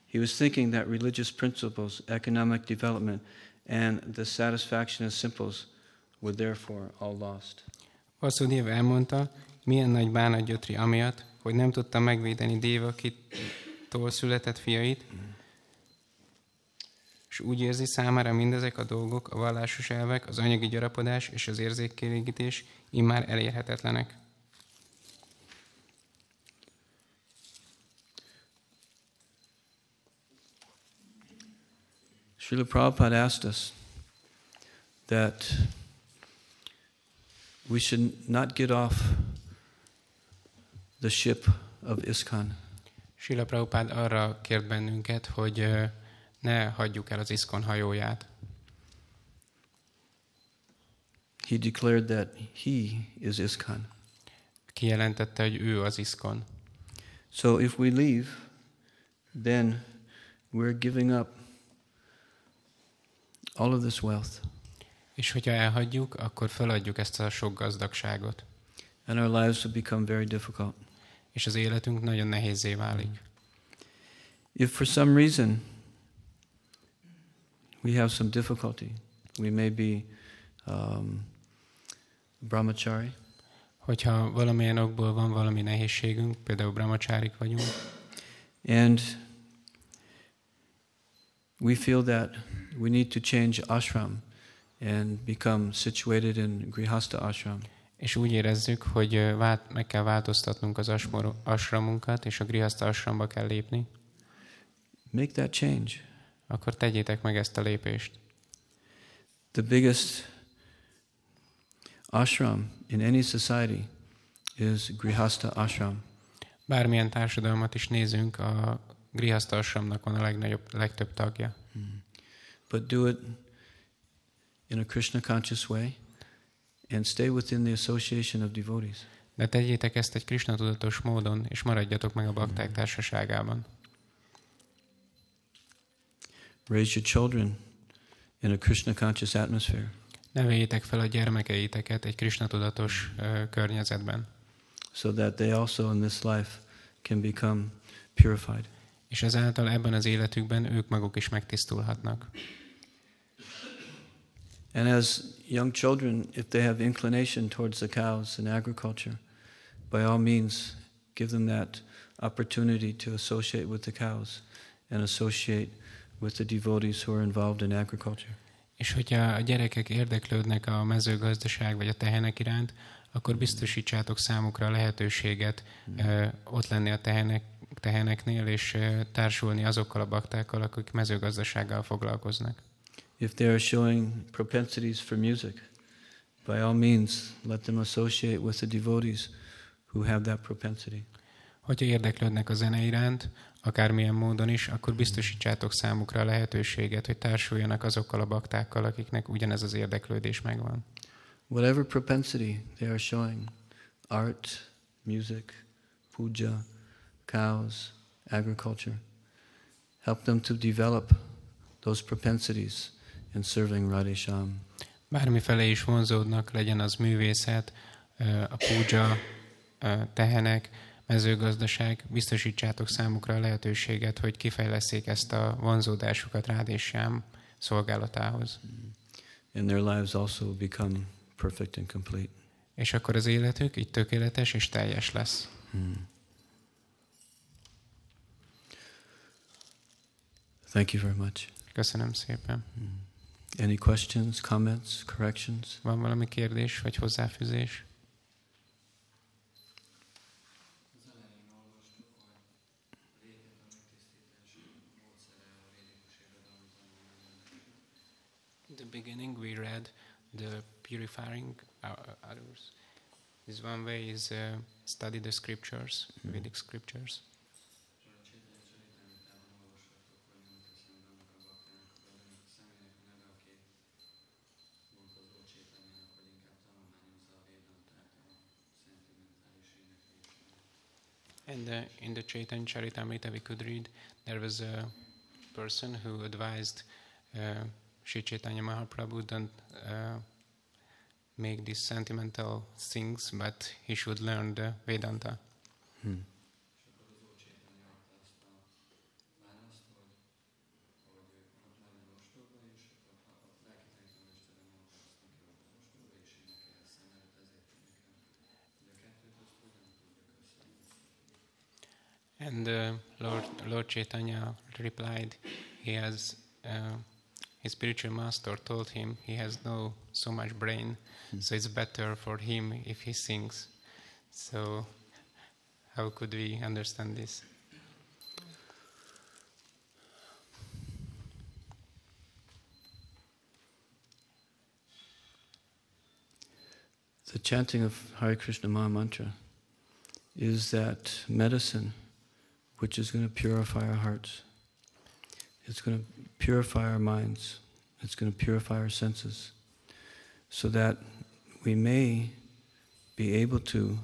He was thinking that religious principles, economic development, and the satisfaction of simples were therefore all lost. Vasudév elmondta, milyen nagy bánat gyötri amiatt, hogy nem tudta megvédeni Dévakitól született fiait, és úgy érzi számára mindezek a dolgok, a vallásos elvek, az anyagi gyarapodás és az érzékkélégítés immár elérhetetlenek. Srila Prabhupada asked us that we should not get off the ship of ISKCON. Sila Prabhupád arra kért bennünket, hogy ne hagyjuk el az iszkon hajóját. He declared that he is ISKCON. Kijelentette, hogy ő az iszkon. So if we leave, then we're giving up all of this wealth, És hogyha elhagyjuk, akkor feladjuk ezt a sok gazdagságot. and our lives will become very difficult. És az életünk nagyon nehézé válik. If for some reason we have some difficulty, we may be um, brahmachari, Hogyha valamilyen okból van valami nehézségünk, például brahmacsárik vagyunk, and we feel that we need to change ashram and become situated in grihasta ashram. és úgy érezzük, hogy vált, meg kell változtatnunk az asmor, asramunkat, és a grihaszta asramba kell lépni, Make that change. akkor tegyétek meg ezt a lépést. The biggest ashram in any society is grihasta ashram. Bármilyen társadalmat is nézünk, a grihaszta asramnak van a legnagyobb, legtöbb tagja. But do it in a Krishna conscious way and stay within the association of devotees. De tegyétek ezt egy Krishna tudatos módon, és maradjatok meg a bakták társaságában. Raise your children in a Krishna conscious atmosphere. Neveljétek fel a gyermekeiteket egy Krishna tudatos környezetben, so that they also in this life can become purified. és ezáltal ebben az életükben ők maguk is megtisztulhatnak. And as young children, if they have inclination towards the cows and agriculture, by all means, give them that opportunity to associate with the cows and associate with the devotees who are involved in agriculture. És hogyha a gyerekek érdeklődnek a mezőgazdaság vagy a tehenek iránt, akkor biztosítsátok számukra a lehetőséget hmm. ö, ott lenni a tehenek, teheneknél, és ö, társulni azokkal a baktákkal, akik mezőgazdasággal foglalkoznak. If they are showing propensities for music, by all means, let them associate with the devotees who have that propensity. Hogyha érdeklődnek a zene iránt, akármilyen módon is, akkor biztosítsátok számukra a lehetőséget, hogy társuljanak azokkal a baktákkal, akiknek ugyanez az érdeklődés megvan. Whatever propensity they are showing art, music, puja, cows, agriculture help them to develop those propensities in serving Radhesham. Bármifele is vonzódnak, legyen az művészet, a ö, tehenek, mezőgazdaság, biztosítsátok számukra a lehetőséget, hogy kifejleszék ezt a vonzódásukat rád és Sám szolgálatához. And their lives also become perfect and complete. És akkor az életük így tökéletes és teljes lesz. Hmm. Thank you very much. Köszönöm szépen. Any questions, comments, corrections? Van valami kérdés vagy hozzáfűzés? In the beginning we read the purifying uh, others. This one way is uh, study the scriptures, Vedic scriptures. And uh, in the Chaitanya Charitamrita we could read there was a person who advised uh, Sri Chaitanya Mahaprabhu don't uh, make these sentimental things, but he should learn the Vedanta. Hmm. And uh, Lord, Lord Chaitanya replied, he has, uh, his spiritual master told him he has no so much brain, so it's better for him if he sings. So, how could we understand this? The chanting of Hare Krishna Maha Mantra is that medicine which is going to purify our hearts. It's going to purify our minds. It's going to purify our senses so that we may be able to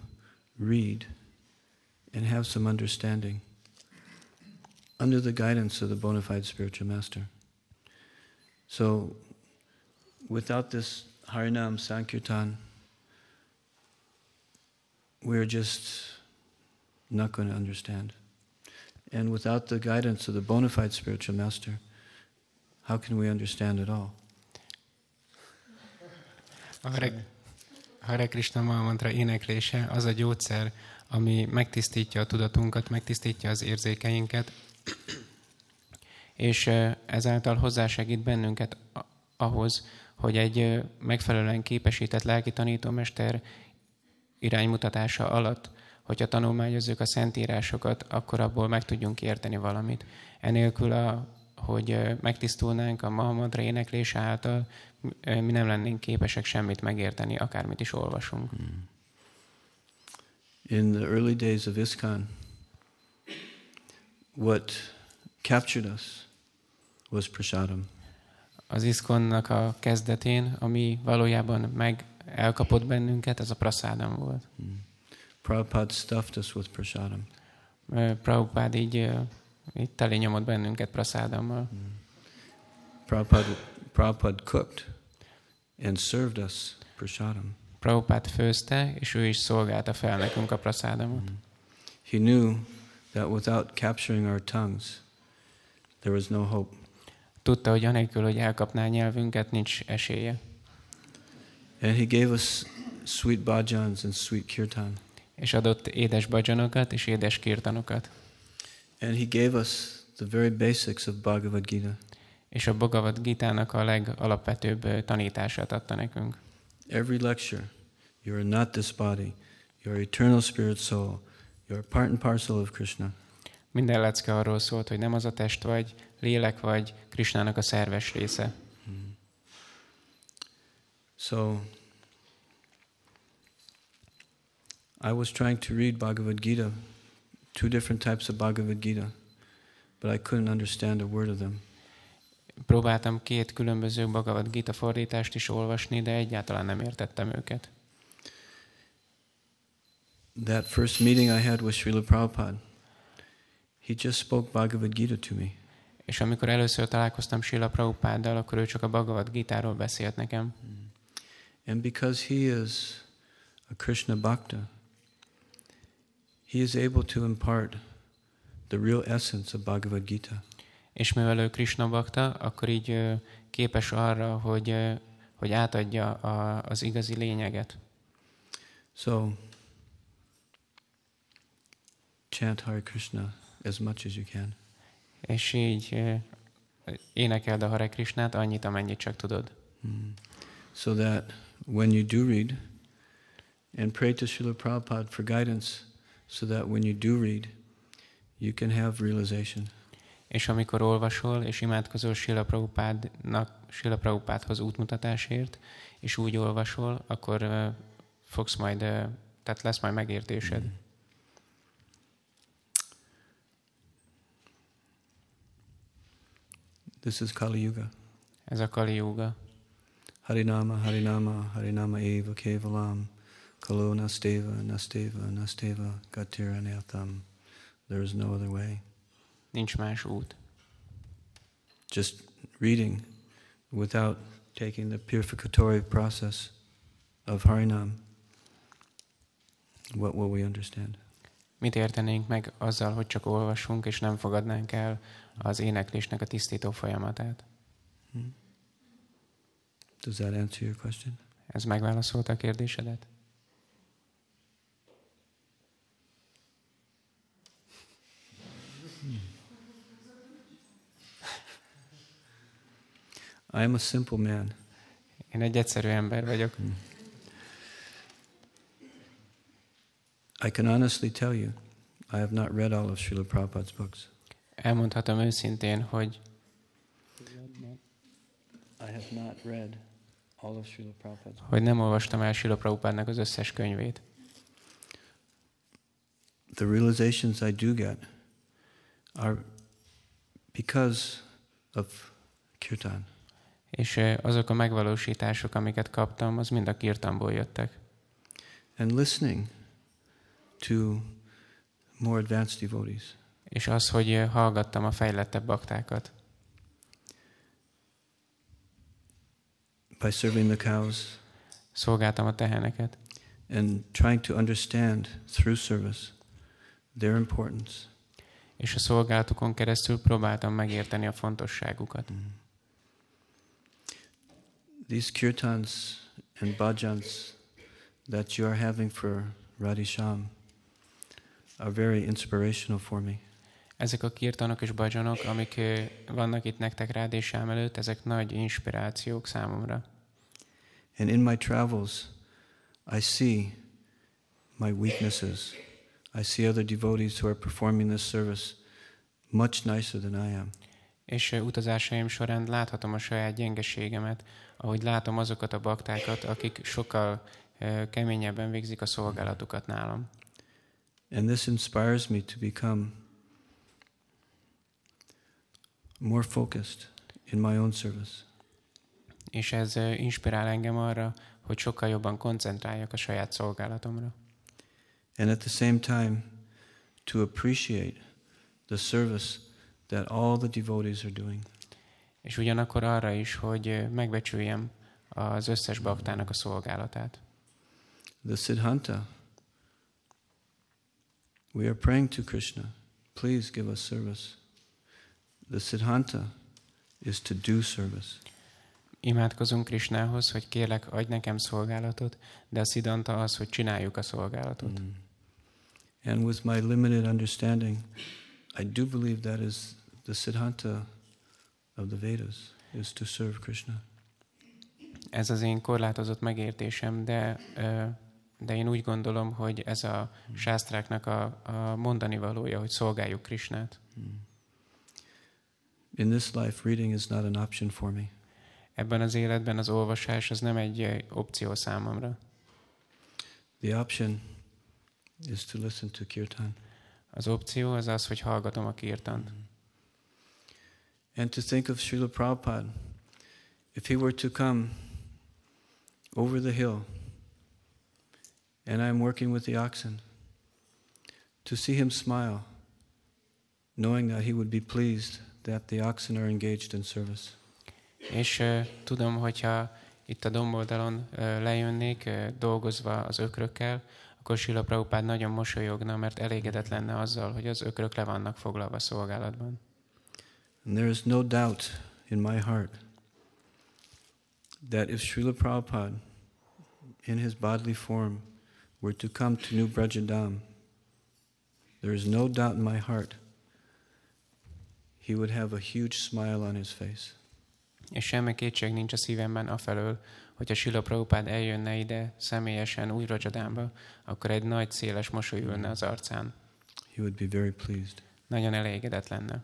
read and have some understanding under the guidance of the bona fide spiritual master. So, without this Harinam Sankirtan, we're just not going to understand. And without the guidance of the bona fide spiritual master, how can we understand at all? A Hare, Hare Krishna Mantra éneklése az a gyógyszer, ami megtisztítja a tudatunkat, megtisztítja az érzékeinket, és ezáltal hozzásegít bennünket ahhoz, hogy egy megfelelően képesített lelki tanítómester iránymutatása alatt, hogyha tanulmányozzuk a szentírásokat, akkor abból meg tudjunk érteni valamit. Enélkül, a, hogy megtisztulnánk a Mahamantra éneklése által, mi nem lennénk képesek semmit megérteni, akármit is olvasunk. In the early days of ISKCON, what captured us was prasadam. Az iszkonnak a kezdetén, ami valójában meg elkapott bennünket, az a praszádam volt. Prabhupada stuffed us with prasadam. Ö, Prabhupád így, ö, így teli nyomott bennünket praszádammal. Prabhupada, Prabhupada cooked and served us prasadam. Prabhupád főzte, és ő is szolgálta fel nekünk a praszádamot. He knew that without capturing our tongues, there was no hope. Tudta, hogy anélkül, hogy elkapná nyelvünket, nincs esélye. And he gave us sweet bhajans and sweet kirtan. És adott édes bajanokat és édes kirtanokat. And he gave us the very basics of Bhagavad Gita. És a Bhagavad Gitának a legalapvetőbb tanítását adta nekünk. Every lecture, you are not this body. You are eternal spirit soul. You are part and parcel of Krishna. Minden lecke arról szólt, hogy nem az a test vagy, lélek vagy, Krisnának a szerves része. So I was trying to read Bhagavad Gita two different types of Bhagavad Gita, but I couldn't understand a word of them. Próbáltam két különböző Bhagavad Gita fordítást is olvasni, de egyáltalán nem értettem őket. That first meeting I had with Srila Prabhupada, he just spoke Bhagavad Gita to me. És amikor először találkoztam Srila Prabhupáddal, akkor ő csak a Bhagavad Gitáról beszélt nekem. And because he is a Krishna Bhakta, he is able to impart the real essence of Bhagavad Gita. És mivel ő Krishna Bhakta, akkor így képes arra, hogy, hogy átadja a, az igazi lényeget. So, chant Hare Krishna as much as you can. És így énekeld a Hare Krishnát annyit, amennyit csak tudod. So that when you do read, and pray to Srila Prabhupada for guidance, so that when you do read, you can have realization. És amikor olvasol, és imádkozol Srila Prabhupádnak, Srila Prabhupádhoz útmutatásért, és úgy olvasol, akkor ö, fogsz majd, ö, tehát lesz majd megértésed. This is Kali Yuga. Ez a Kali Yuga. Harinama, Harinama, Harinama eva kevalam, Kalo nasteva, nasteva, nasteva, Gatira natham. There is no other way. Nincs más út. Just reading without taking the purificatory process of Harinam. What will we understand? Mit értenénk meg azzal, hogy csak olvasunk, és nem fogadnánk el az éneklésnek a tisztító folyamatát? Does that answer your question? Ez megválaszolta a kérdésedet? I am a simple man. Én egy egyszerű ember vagyok. I can honestly tell you, I have not read all of Srila Prabhupada's books. Elmondhatom őszintén, hogy I have not read all of Srila Prabhupada's books. hogy nem olvastam el Srila Prabhupádnak az összes könyvét. The realizations I do get are because of kirtan. És azok a megvalósítások, amiket kaptam, az mind a kirtanból jöttek. And listening to more advanced devotees. És az, hogy hallgattam a fejlettebb baktákat. by serving the cows Szolgáltam a teheneket. and trying to understand through service their importance. És a szolgálatukon keresztül próbáltam megérteni a fontosságukat. These kirtans and bhajans that you are having for Radhisham are very inspirational for me. Ezek a kirtanok és bajanok, amik ö, vannak itt nektek rádésám előtt, ezek nagy inspirációk számomra. And in my travels, I see my weaknesses. I see other devotees who are performing this service much nicer than I am. És utazásaim során láthatom a saját gyengeségemet, ahogy látom azokat a baktákat, akik sokkal keményebben végzik a szolgálatukat nálam. And this inspires me to become more focused in my own service. És ez inspirál engem arra, hogy sokkal jobban koncentráljak a saját szolgálatomra. And at the same time, to appreciate the service that all the devotees are doing. És ugyanakkor arra is, hogy ö, megbecsüljem az összes baktának a szolgálatát. The Siddhanta. We are praying to Krishna. Please give us service. The Siddhanta is to do service. Imádkozunk Krisnához, hogy kérlek, adj nekem szolgálatot, de a szidanta az, hogy csináljuk a szolgálatot. Mm. And with my limited understanding, I do believe that is the Siddhanta of the Vedas, is to serve Krishna. Ez az én korlátozott megértésem, de, de én úgy gondolom, hogy ez a sásztráknak a, a mondani valója, hogy szolgáljuk Krisnát. In this life, reading is not an option for me. Ebben az életben az olvasás az nem egy opció számomra. The option is to listen to kirtan. Az opció az az, hogy hallgatom a kirtant. And to think of Srila Prabhupada, if he were to come over the hill and I'm working with the oxen, to see him smile, knowing that he would be pleased that the oxen are engaged in service. És uh, tudom, hogyha itt a domboldalon uh, lejönnék, uh, dolgozva az ökrökkel, akkor Sila Prabhupád nagyon mosolyogna, mert elégedett lenne azzal, hogy az ökrök le vannak foglalva szolgálatban. And there is no doubt in my heart that if Srila Prabhupada, in his bodily form, were to come to New Brajadam, there is no doubt in my heart he would have a huge smile on his face. És semmi kétség nincs a szívemben afelől, hogyha Sila Prabhupád eljönne ide személyesen új Rajadámba, akkor egy nagy, széles mosoly ülne az arcán. He would be very pleased. Nagyon elégedett lenne.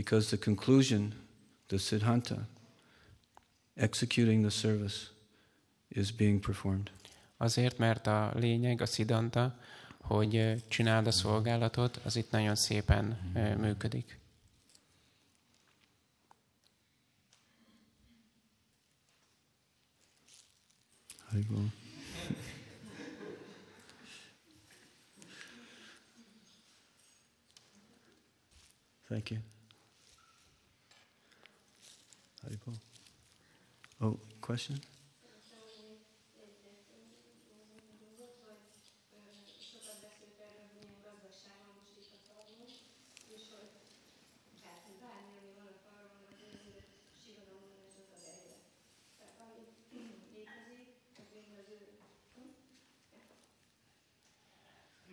Because the conclusion, the Siddhanta, executing the service, is being performed. Azért, mert a lényeg, a szidanta, hogy csináld a szolgálatot, az itt nagyon szépen működik. Haribol. [laughs] Thank you. Haribol. Oh, question?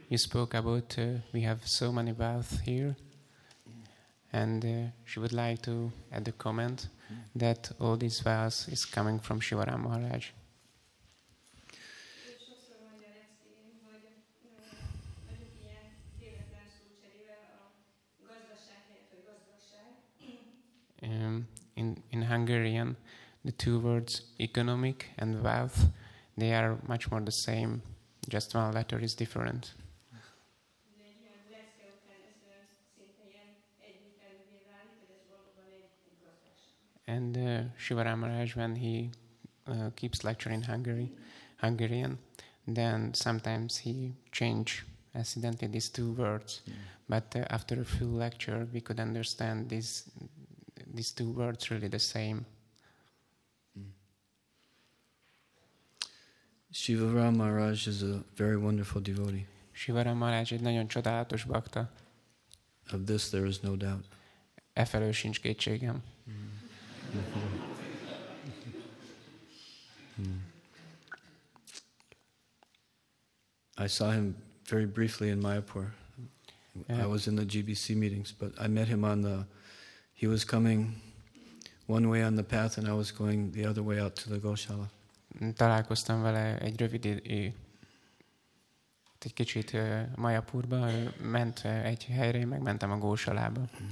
You spoke about uh, we have so many baths here, and uh, she would like to add a comment that all these vows is coming from Shivaram Maharaj. Um, in in Hungarian, the two words economic and wealth they are much more the same. Just one letter is different. de egy ilyen lecke után ez ö, szinte ilyen együttelővé válik, hogy ez valóban egy, egy gazdaság. And uh, Shivaram Maharaj, when he uh, keeps lecturing Hungary, Hungarian, then sometimes he change accidentally these two words. But uh, after a full lecture, we could understand these these two words really the same. Shivaram Maharaj is a very wonderful devotee. Shivaram Maharaj egy nagyon csodálatos bakta. Of this, there is no doubt. E felől sincs kétségem. I saw him very briefly in Mayapur. Yeah. I was in the GBC meetings, but I met him on the. He was coming one way on the path, and I was going the other way out to the Goshala. Találkoztam vele egy rövid idő, egy kicsit Majapurba, ő ment egy helyre, én meg mentem a Gósalába. Mm.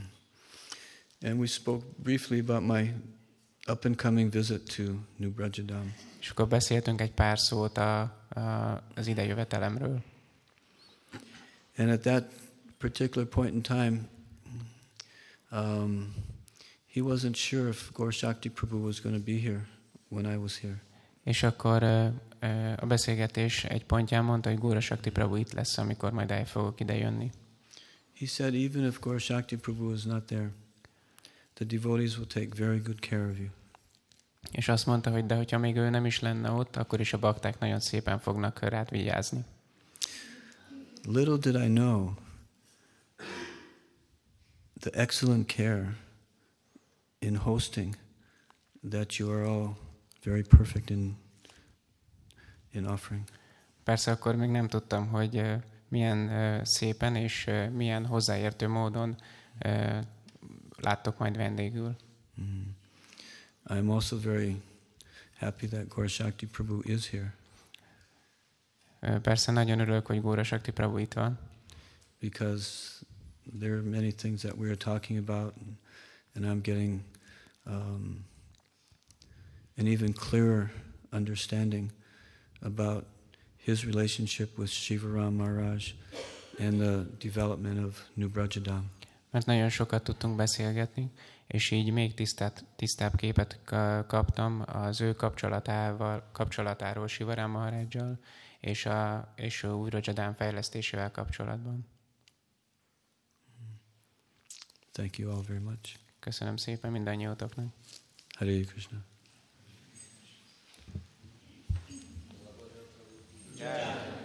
And we spoke briefly about my up and coming visit to New Brajadam. És akkor beszéltünk egy pár szót a, a, az idejövetelemről. And at that particular point in time, um, he wasn't sure if Gaur Shakti Prabhu was going to be here when I was here. És akkor ö, a beszélgetés egy pontján mondta, hogy Góra Sakti Prabhu itt lesz, amikor majd el fogok ide jönni. He said, even if Gaur Shakti Prabhu is not there, the devotees will take very good care of you. És azt mondta, hogy de hogyha még ő nem is lenne ott, akkor is a bakták nagyon szépen fognak rád vigyázni. Little did I know the excellent care in hosting that you are all very perfect in in offering. Persze akkor még nem tudtam, hogy milyen szépen és milyen hozzáértő módon láttok majd vendégül. Mm. I'm also very happy that Gaur Shakti Prabhu is here Persze nagyon örülök, hogy Góra Sakti Prabhu itt van, because there are many things that we are talking about, and, and I'm getting um, an even clearer understanding about his relationship with Shivaram Maharaj and the development of New Brajadam. mert nagyon sokat tudtunk beszélgetni, és így még tisztát, tisztább képet kaptam az ő kapcsolatával, kapcsolatáról Sivarán Maharajjal, és, a, és a újra Jadán fejlesztésével kapcsolatban. Thank you all very much. Köszönöm szépen mindannyiótoknak. Hare Krishna. Yeah.